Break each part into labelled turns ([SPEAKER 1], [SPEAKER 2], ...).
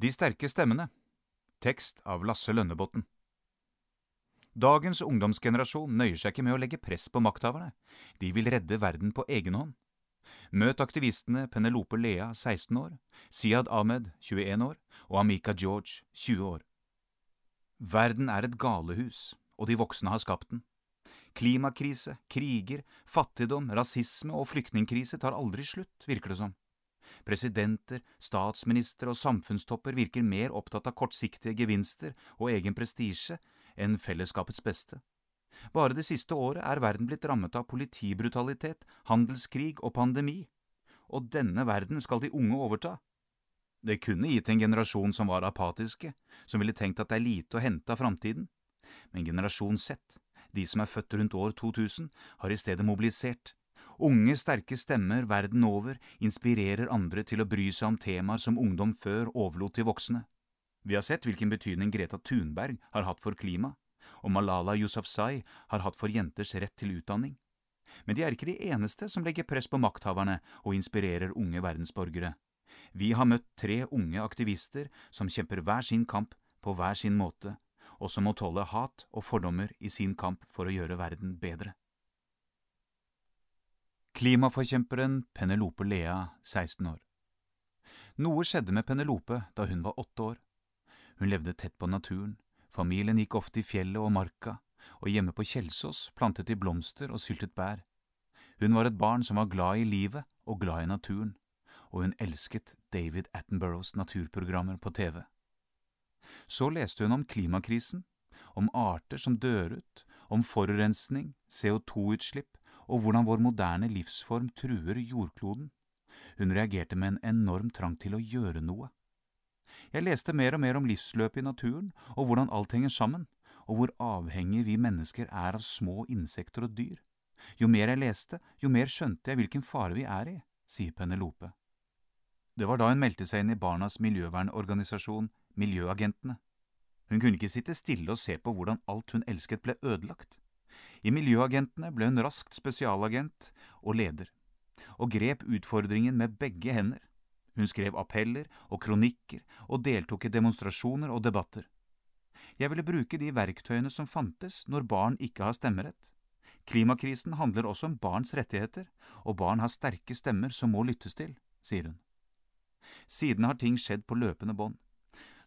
[SPEAKER 1] De sterke stemmene. Tekst av Lasse Lønnebotn. Dagens ungdomsgenerasjon nøyer seg ikke med å legge press på makthaverne, de vil redde verden på egen hånd. Møt aktivistene Penelope Lea, 16 år, Siad Ahmed, 21 år, og Amika George, 20 år. Verden er et galehus, og de voksne har skapt den. Klimakrise, kriger, fattigdom, rasisme og flyktningkrise tar aldri slutt, virker det som. Presidenter, statsministre og samfunnstopper virker mer opptatt av kortsiktige gevinster og egen prestisje enn fellesskapets beste. Bare det siste året er verden blitt rammet av politibrutalitet, handelskrig og pandemi. Og denne verden skal de unge overta. Det kunne gitt en generasjon som var apatiske, som ville tenkt at det er lite å hente av framtiden. Men generasjon Z, de som er født rundt år 2000, har i stedet mobilisert. Unge, sterke stemmer verden over inspirerer andre til å bry seg om temaer som ungdom før overlot til voksne. Vi har sett hvilken betydning Greta Thunberg har hatt for klima, og Malala Yousafzai har hatt for jenters rett til utdanning. Men de er ikke de eneste som legger press på makthaverne og inspirerer unge verdensborgere. Vi har møtt tre unge aktivister som kjemper hver sin kamp på hver sin måte, og som må tåle hat og fordommer i sin kamp for å gjøre verden bedre. Klimaforkjemperen Penelope Lea, 16 år. Noe skjedde med Penelope da hun var åtte år. Hun levde tett på naturen, familien gikk ofte i fjellet og marka, og hjemme på Kjelsås plantet de blomster og syltet bær. Hun var et barn som var glad i livet og glad i naturen, og hun elsket David Attenboroughs naturprogrammer på TV. Så leste hun om klimakrisen, om arter som dør ut, om forurensning, CO2-utslipp og hvordan vår moderne livsform truer jordkloden. Hun reagerte med en enorm trang til å gjøre noe. Jeg leste mer og mer om livsløpet i naturen og hvordan alt henger sammen, og hvor avhengige vi mennesker er av små insekter og dyr. Jo mer jeg leste, jo mer skjønte jeg hvilken fare vi er i, sier Penelope. Det var da hun meldte seg inn i barnas miljøvernorganisasjon Miljøagentene. Hun kunne ikke sitte stille og se på hvordan alt hun elsket ble ødelagt. I Miljøagentene ble hun raskt spesialagent og leder, og grep utfordringen med begge hender. Hun skrev appeller og kronikker og deltok i demonstrasjoner og debatter. Jeg ville bruke de verktøyene som fantes når barn ikke har stemmerett. Klimakrisen handler også om barns rettigheter, og barn har sterke stemmer som må lyttes til, sier hun. Siden har ting skjedd på løpende bånd.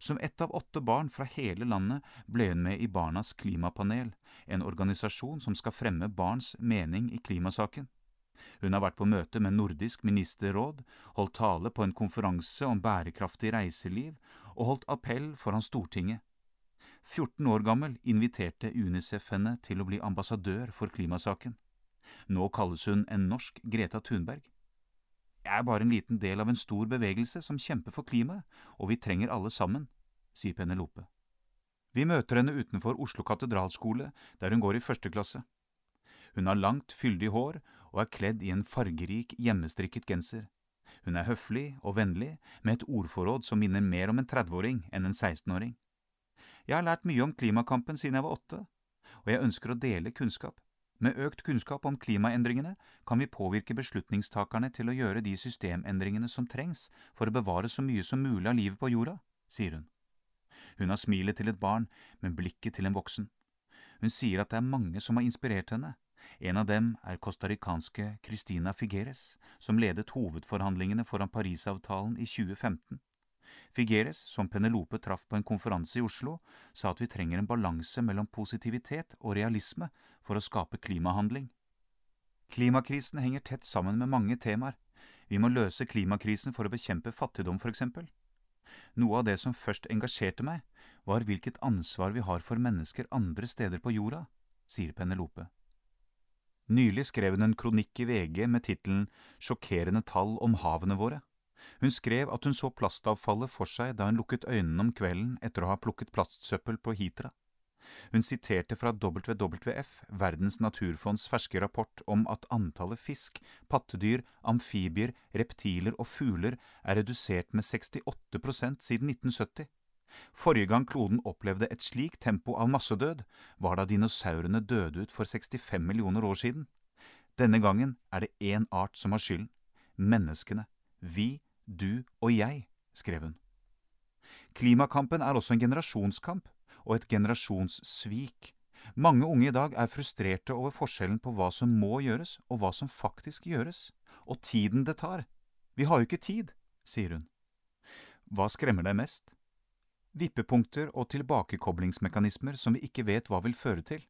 [SPEAKER 1] Som ett av åtte barn fra hele landet ble hun med i Barnas klimapanel, en organisasjon som skal fremme barns mening i klimasaken. Hun har vært på møte med Nordisk ministerråd, holdt tale på en konferanse om bærekraftig reiseliv og holdt appell foran Stortinget. 14 år gammel inviterte UNICEF henne til å bli ambassadør for klimasaken. Nå kalles hun en norsk Greta Thunberg. Jeg er bare en liten del av en stor bevegelse som kjemper for klimaet, og vi trenger alle sammen, sier Penelope. Vi møter henne utenfor Oslo katedralskole, der hun går i første klasse. Hun har langt, fyldig hår og er kledd i en fargerik, hjemmestrikket genser. Hun er høflig og vennlig, med et ordforråd som minner mer om en 30-åring enn en 16-åring. Jeg har lært mye om klimakampen siden jeg var åtte, og jeg ønsker å dele kunnskap. Med økt kunnskap om klimaendringene kan vi påvirke beslutningstakerne til å gjøre de systemendringene som trengs for å bevare så mye som mulig av livet på jorda, sier hun. Hun har smilet til et barn, men blikket til en voksen. Hun sier at det er mange som har inspirert henne. En av dem er costaricanske Cristina Figueres, som ledet hovedforhandlingene foran Parisavtalen i 2015. Figueres, som Penelope traff på en konferanse i Oslo, sa at vi trenger en balanse mellom positivitet og realisme for å skape klimahandling. Klimakrisen henger tett sammen med mange temaer. Vi må løse klimakrisen for å bekjempe fattigdom, for eksempel. Noe av det som først engasjerte meg, var hvilket ansvar vi har for mennesker andre steder på jorda, sier Penelope. Nylig skrev hun en kronikk i VG med tittelen Sjokkerende tall om havene våre. Hun skrev at hun så plastavfallet for seg da hun lukket øynene om kvelden etter å ha plukket plastsøppel på Hitra. Hun siterte fra WWF, Verdens naturfonds ferske rapport om at antallet fisk, pattedyr, amfibier, reptiler og fugler er redusert med 68% siden 1970. Forrige gang kloden opplevde et slikt tempo av massedød, var da dinosaurene døde ut for 65 millioner år siden. Denne gangen er det én art som har skylden – menneskene. Vi, du og jeg, skrev hun. Klimakampen er også en generasjonskamp, og et generasjonssvik. Mange unge i dag er frustrerte over forskjellen på hva som må gjøres, og hva som faktisk gjøres. Og tiden det tar. Vi har jo ikke tid, sier hun. Hva skremmer deg mest? Vippepunkter og tilbakekoblingsmekanismer som vi ikke vet hva vil føre til.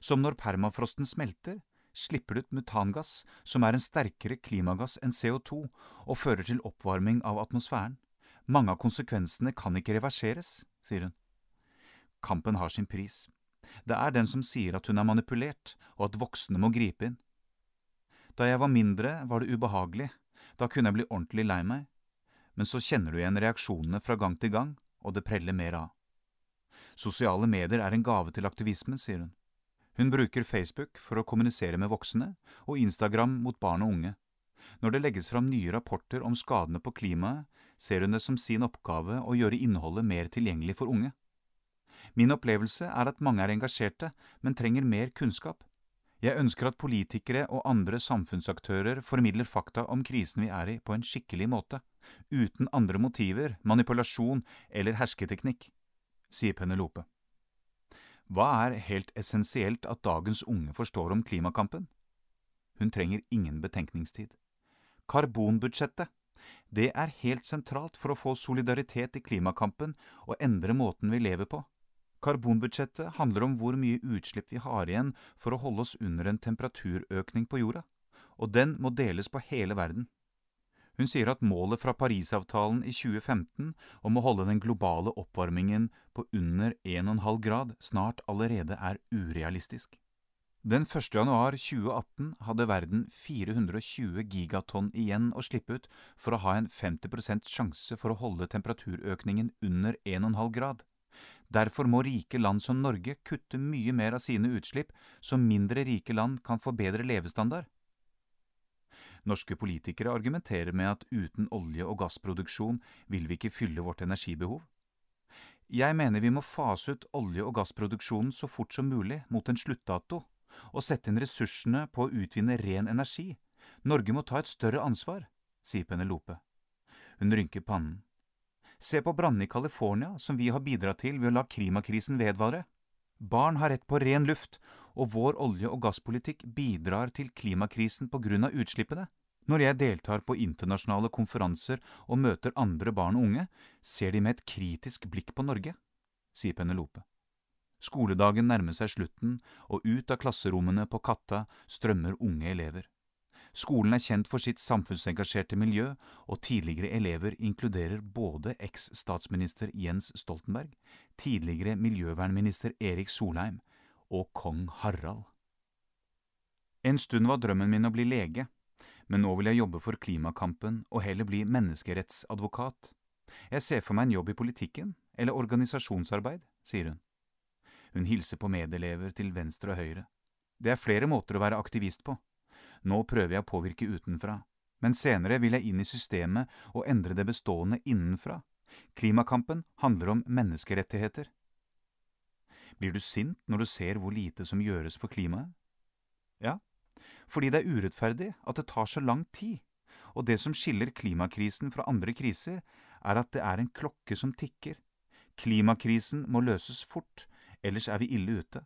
[SPEAKER 1] Som når permafrosten smelter, slipper ut metangass, som er en sterkere klimagass enn CO2, og fører til oppvarming av atmosfæren. Mange av konsekvensene kan ikke reverseres, sier hun. Kampen har sin pris. Det er den som sier at hun er manipulert, og at voksne må gripe inn. Da jeg var mindre, var det ubehagelig, da kunne jeg bli ordentlig lei meg, men så kjenner du igjen reaksjonene fra gang til gang, og det preller mer av. Sosiale medier er en gave til aktivismen, sier hun. Hun bruker Facebook for å kommunisere med voksne, og Instagram mot barn og unge. Når det legges fram nye rapporter om skadene på klimaet, ser hun det som sin oppgave å gjøre innholdet mer tilgjengelig for unge. Min opplevelse er at mange er engasjerte, men trenger mer kunnskap. Jeg ønsker at politikere og andre samfunnsaktører formidler fakta om krisen vi er i på en skikkelig måte, uten andre motiver, manipulasjon eller hersketeknikk, sier Penelope. Hva er helt essensielt at dagens unge forstår om klimakampen? Hun trenger ingen betenkningstid. Karbonbudsjettet. Det er helt sentralt for å få solidaritet i klimakampen og endre måten vi lever på. Karbonbudsjettet handler om hvor mye utslipp vi har igjen for å holde oss under en temperaturøkning på jorda, og den må deles på hele verden. Hun sier at målet fra Parisavtalen i 2015 om å holde den globale oppvarmingen på under 1,5 grad snart allerede er urealistisk. Den 1. januar 2018 hadde verden 420 gigatonn igjen å slippe ut for å ha en 50% sjanse for å holde temperaturøkningen under 1,5 grad. Derfor må rike land som Norge kutte mye mer av sine utslipp, så mindre rike land kan få bedre levestandard. Norske politikere argumenterer med at uten olje- og gassproduksjon vil vi ikke fylle vårt energibehov. Jeg mener vi må fase ut olje- og gassproduksjonen så fort som mulig mot en sluttdato, og sette inn ressursene på å utvinne ren energi. Norge må ta et større ansvar, sier Penelope. Hun rynker pannen. Se på brannene i California, som vi har bidratt til ved å la klimakrisen vedvare. Barn har rett på ren luft, og vår olje- og gasspolitikk bidrar til klimakrisen på grunn av utslippene. Når jeg deltar på internasjonale konferanser og møter andre barn og unge, ser de med et kritisk blikk på Norge, sier Penelope. Skoledagen nærmer seg slutten, og ut av klasserommene på Katta strømmer unge elever. Skolen er kjent for sitt samfunnsengasjerte miljø, og tidligere elever inkluderer både eks-statsminister Jens Stoltenberg, tidligere miljøvernminister Erik Solheim og kong Harald. En stund var drømmen min å bli lege, men nå vil jeg jobbe for klimakampen og heller bli menneskerettsadvokat. Jeg ser for meg en jobb i politikken, eller organisasjonsarbeid, sier hun. Hun hilser på medelever til venstre og høyre. Det er flere måter å være aktivist på. Nå prøver jeg å påvirke utenfra, men senere vil jeg inn i systemet og endre det bestående innenfra. Klimakampen handler om menneskerettigheter. Blir du sint når du ser hvor lite som gjøres for klimaet? Ja, fordi det er urettferdig at det tar så lang tid, og det som skiller klimakrisen fra andre kriser, er at det er en klokke som tikker. Klimakrisen må løses fort, ellers er vi ille ute.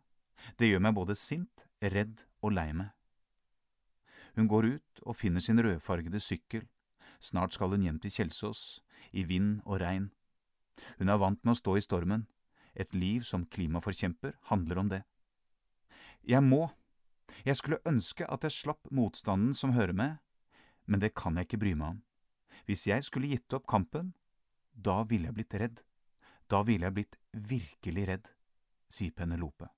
[SPEAKER 1] Det gjør meg både sint, redd og lei meg. Hun går ut og finner sin rødfargede sykkel. Snart skal hun hjem til Kjelsås, i vind og regn. Hun er vant med å stå i stormen. Et liv som klimaforkjemper handler om det. Jeg må. Jeg skulle ønske at jeg slapp motstanden som hører med, men det kan jeg ikke bry meg om. Hvis jeg skulle gitt opp kampen, da ville jeg blitt redd. Da ville jeg blitt virkelig redd, sier Penelope.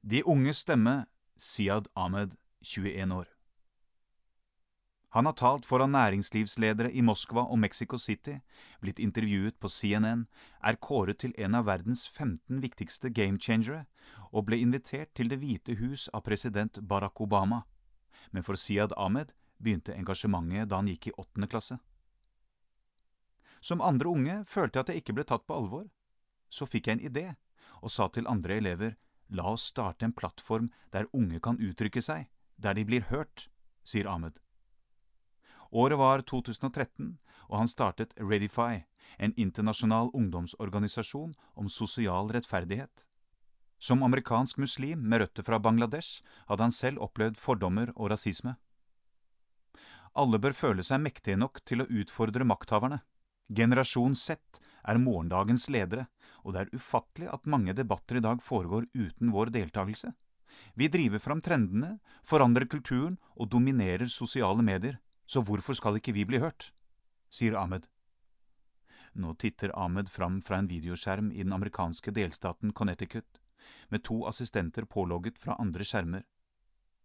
[SPEAKER 1] De unges stemme, Siad Ahmed, 21 år. Han har talt foran næringslivsledere i Moskva og Mexico City, blitt intervjuet på CNN, er kåret til en av verdens 15 viktigste gamechangere og ble invitert til Det hvite hus av president Barack Obama. Men for Siad Ahmed begynte engasjementet da han gikk i åttende klasse. Som andre unge følte jeg at jeg ikke ble tatt på alvor. Så fikk jeg en idé, og sa til andre elever La oss starte en plattform der unge kan uttrykke seg, der de blir hørt, sier Ahmed. Året var 2013, og han startet Redify, en internasjonal ungdomsorganisasjon om sosial rettferdighet. Som amerikansk muslim med røtter fra Bangladesh hadde han selv opplevd fordommer og rasisme. Alle bør føle seg mektige nok til å utfordre makthaverne. Generasjon Z er morgendagens ledere, og det er ufattelig at mange debatter i dag foregår uten vår deltakelse. Vi driver fram trendene, forandrer kulturen og dominerer sosiale medier, så hvorfor skal ikke vi bli hørt? sier Ahmed. Nå titter Ahmed fram fra en videoskjerm i den amerikanske delstaten Connecticut, med to assistenter pålogget fra andre skjermer.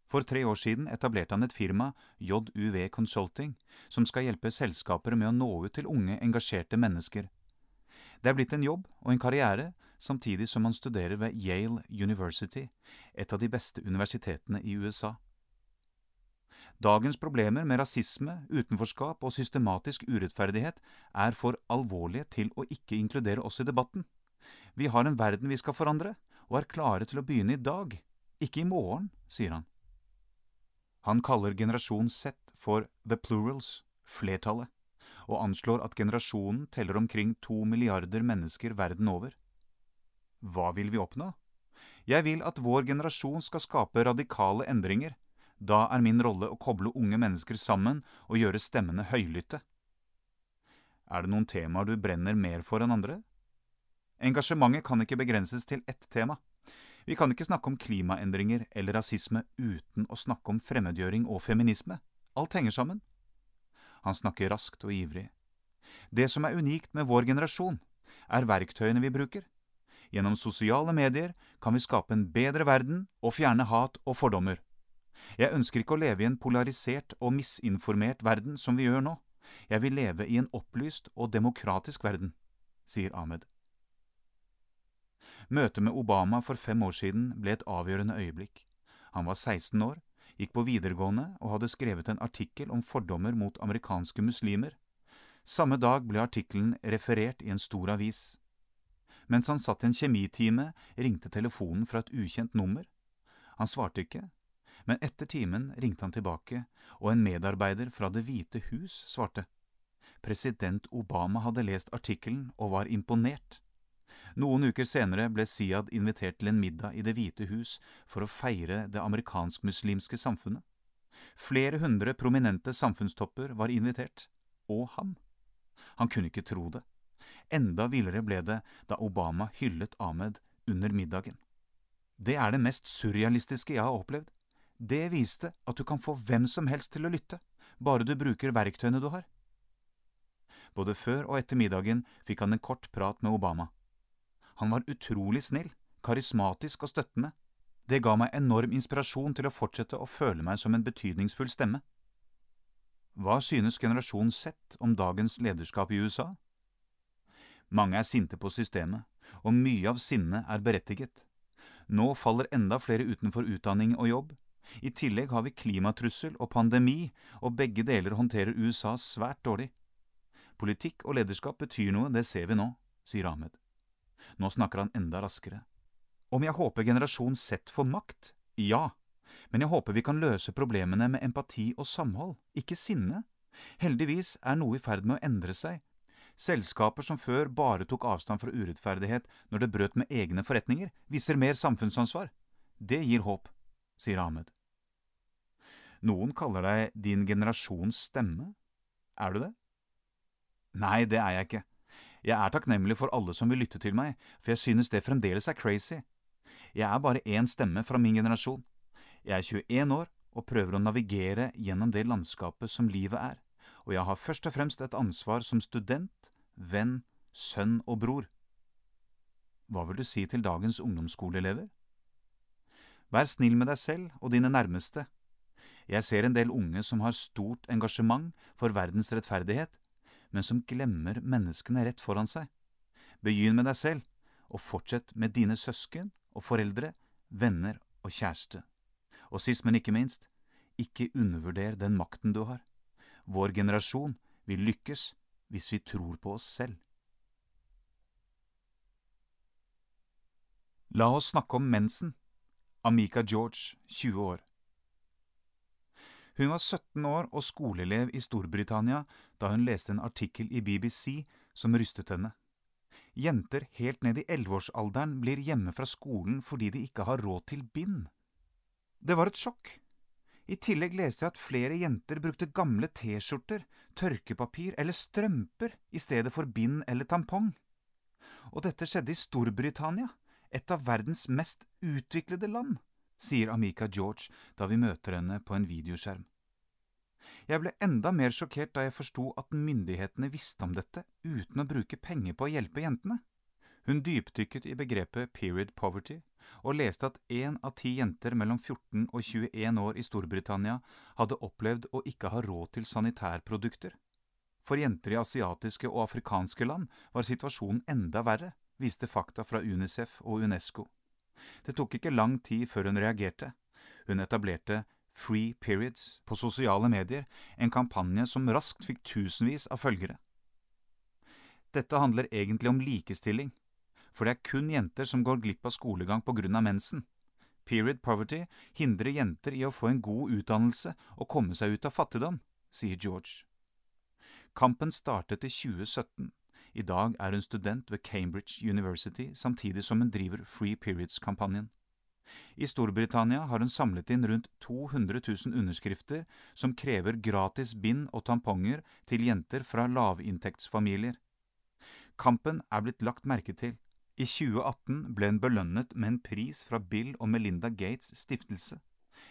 [SPEAKER 1] For tre år siden etablerte han et firma, JUV Consulting, som skal hjelpe selskaper med å nå ut til unge, engasjerte mennesker. Det er blitt en jobb og en karriere, samtidig som han studerer ved Yale University, et av de beste universitetene i USA. Dagens problemer med rasisme, utenforskap og systematisk urettferdighet er for alvorlige til å ikke inkludere oss i debatten. Vi har en verden vi skal forandre, og er klare til å begynne i dag, ikke i morgen, sier han. Han kaller generasjon Z for the plurals, flertallet, og anslår at generasjonen teller omkring to milliarder mennesker verden over. Hva vil vi oppnå? Jeg vil at vår generasjon skal skape radikale endringer, da er min rolle å koble unge mennesker sammen og gjøre stemmene høylytte. Er det noen temaer du brenner mer for enn andre? Engasjementet kan ikke begrenses til ett tema. Vi kan ikke snakke om klimaendringer eller rasisme uten å snakke om fremmedgjøring og feminisme. Alt henger sammen. Han snakker raskt og ivrig. Det som er unikt med vår generasjon, er verktøyene vi bruker. Gjennom sosiale medier kan vi skape en bedre verden og fjerne hat og fordommer. Jeg ønsker ikke å leve i en polarisert og misinformert verden som vi gjør nå. Jeg vil leve i en opplyst og demokratisk verden, sier Ahmed. Møtet med Obama for fem år siden ble et avgjørende øyeblikk. Han var 16 år, gikk på videregående og hadde skrevet en artikkel om fordommer mot amerikanske muslimer. Samme dag ble artikkelen referert i en stor avis. Mens han satt i en kjemitime, ringte telefonen fra et ukjent nummer. Han svarte ikke, men etter timen ringte han tilbake, og en medarbeider fra Det hvite hus svarte. President Obama hadde lest artikkelen og var imponert. Noen uker senere ble Siad invitert til en middag i Det hvite hus for å feire det amerikansk-muslimske samfunnet. Flere hundre prominente samfunnstopper var invitert, og ham. Han kunne ikke tro det. Enda villere ble det da Obama hyllet Ahmed under middagen. Det er det mest surrealistiske jeg har opplevd. Det viste at du kan få hvem som helst til å lytte, bare du bruker verktøyene du har. Både før og etter middagen fikk han en kort prat med Obama. Han var utrolig snill, karismatisk og støttende. Det ga meg enorm inspirasjon til å fortsette å føle meg som en betydningsfull stemme. Hva synes generasjon Z om dagens lederskap i USA? Mange er sinte på systemet, og mye av sinnet er berettiget. Nå faller enda flere utenfor utdanning og jobb, i tillegg har vi klimatrussel og pandemi, og begge deler håndterer USA svært dårlig. Politikk og lederskap betyr noe, det ser vi nå, sier Ahmed. Nå snakker han enda raskere. Om jeg håper generasjon Z får makt? Ja, men jeg håper vi kan løse problemene med empati og samhold, ikke sinne. Heldigvis er noe i ferd med å endre seg. Selskaper som før bare tok avstand fra urettferdighet når det brøt med egne forretninger, viser mer samfunnsansvar. Det gir håp sier Ahmed. Noen kaller deg din generasjons stemme. Er du det? Nei, det er jeg ikke. Jeg er takknemlig for alle som vil lytte til meg, for jeg synes det fremdeles er crazy. Jeg er bare én stemme fra min generasjon. Jeg er 21 år og prøver å navigere gjennom det landskapet som livet er, og jeg har først og fremst et ansvar som student, venn, sønn og bror. Hva vil du si til dagens ungdomsskoleelever? Vær snill med deg selv og dine nærmeste. Jeg ser en del unge som har stort engasjement for verdens rettferdighet, men som glemmer menneskene rett foran seg. Begynn med deg selv, og fortsett med dine søsken og foreldre, venner og kjæreste. Og sist, men ikke minst, ikke undervurder den makten du har. Vår generasjon vil lykkes hvis vi tror på oss selv. La oss snakke om mensen. Amika George, 20 år. Hun var 17 år og skoleelev i Storbritannia da hun leste en artikkel i BBC som rystet henne. Jenter helt ned i elleveårsalderen blir hjemme fra skolen fordi de ikke har råd til bind. Det var et sjokk. I tillegg leste jeg at flere jenter brukte gamle T-skjorter, tørkepapir eller strømper i stedet for bind eller tampong. Og dette skjedde i Storbritannia, et av verdens mest utviklede land sier Amika George da vi møter henne på en videoskjerm. Jeg ble enda mer sjokkert da jeg forsto at myndighetene visste om dette uten å bruke penger på å hjelpe jentene. Hun dypdykket i begrepet period poverty og leste at én av ti jenter mellom 14 og 21 år i Storbritannia hadde opplevd å ikke ha råd til sanitærprodukter. For jenter i asiatiske og afrikanske land var situasjonen enda verre, viste fakta fra UNICEF og UNESCO. Det tok ikke lang tid før hun reagerte. Hun etablerte Free Periods på sosiale medier, en kampanje som raskt fikk tusenvis av følgere. Dette handler egentlig om likestilling, for det er kun jenter som går glipp av skolegang på grunn av mensen. Period poverty hindrer jenter i å få en god utdannelse og komme seg ut av fattigdom, sier George. Kampen startet i 2017 i dag er hun student ved Cambridge University, samtidig som hun driver Free Periods-kampanjen. I Storbritannia har hun samlet inn rundt 200 000 underskrifter som krever gratis bind og tamponger til jenter fra lavinntektsfamilier. Kampen er blitt lagt merke til. I 2018 ble hun belønnet med en pris fra Bill og Melinda Gates' stiftelse,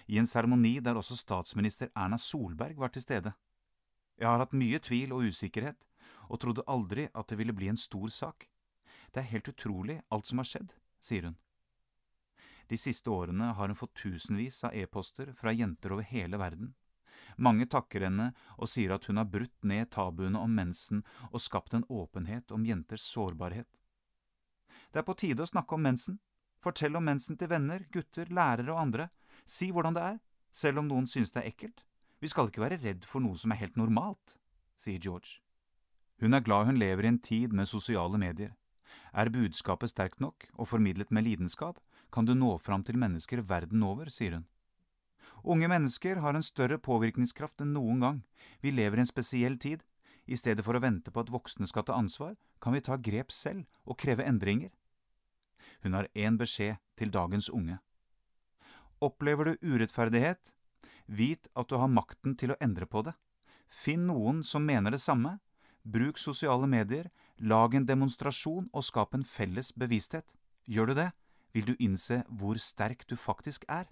[SPEAKER 1] i en seremoni der også statsminister Erna Solberg var til stede. Jeg har hatt mye tvil og usikkerhet, og trodde aldri at det ville bli en stor sak. Det er helt utrolig alt som har skjedd, sier hun. De siste årene har hun fått tusenvis av e-poster fra jenter over hele verden. Mange takker henne og sier at hun har brutt ned tabuene om mensen og skapt en åpenhet om jenters sårbarhet. Det er på tide å snakke om mensen. Fortell om mensen til venner, gutter, lærere og andre. Si hvordan det er, selv om noen synes det er ekkelt. Vi skal ikke være redd for noe som er helt normalt, sier George. Hun er glad hun lever i en tid med sosiale medier. Er budskapet sterkt nok og formidlet med lidenskap, kan du nå fram til mennesker verden over, sier hun. Unge mennesker har en større påvirkningskraft enn noen gang. Vi lever i en spesiell tid. I stedet for å vente på at voksne skal ta ansvar, kan vi ta grep selv og kreve endringer. Hun har én beskjed til dagens unge. Opplever du urettferdighet? Vit at du har makten til å endre på det. Finn noen som mener det samme, Bruk sosiale medier, lag en demonstrasjon og skap en felles bevissthet. Gjør du det, vil du innse hvor sterk du faktisk er.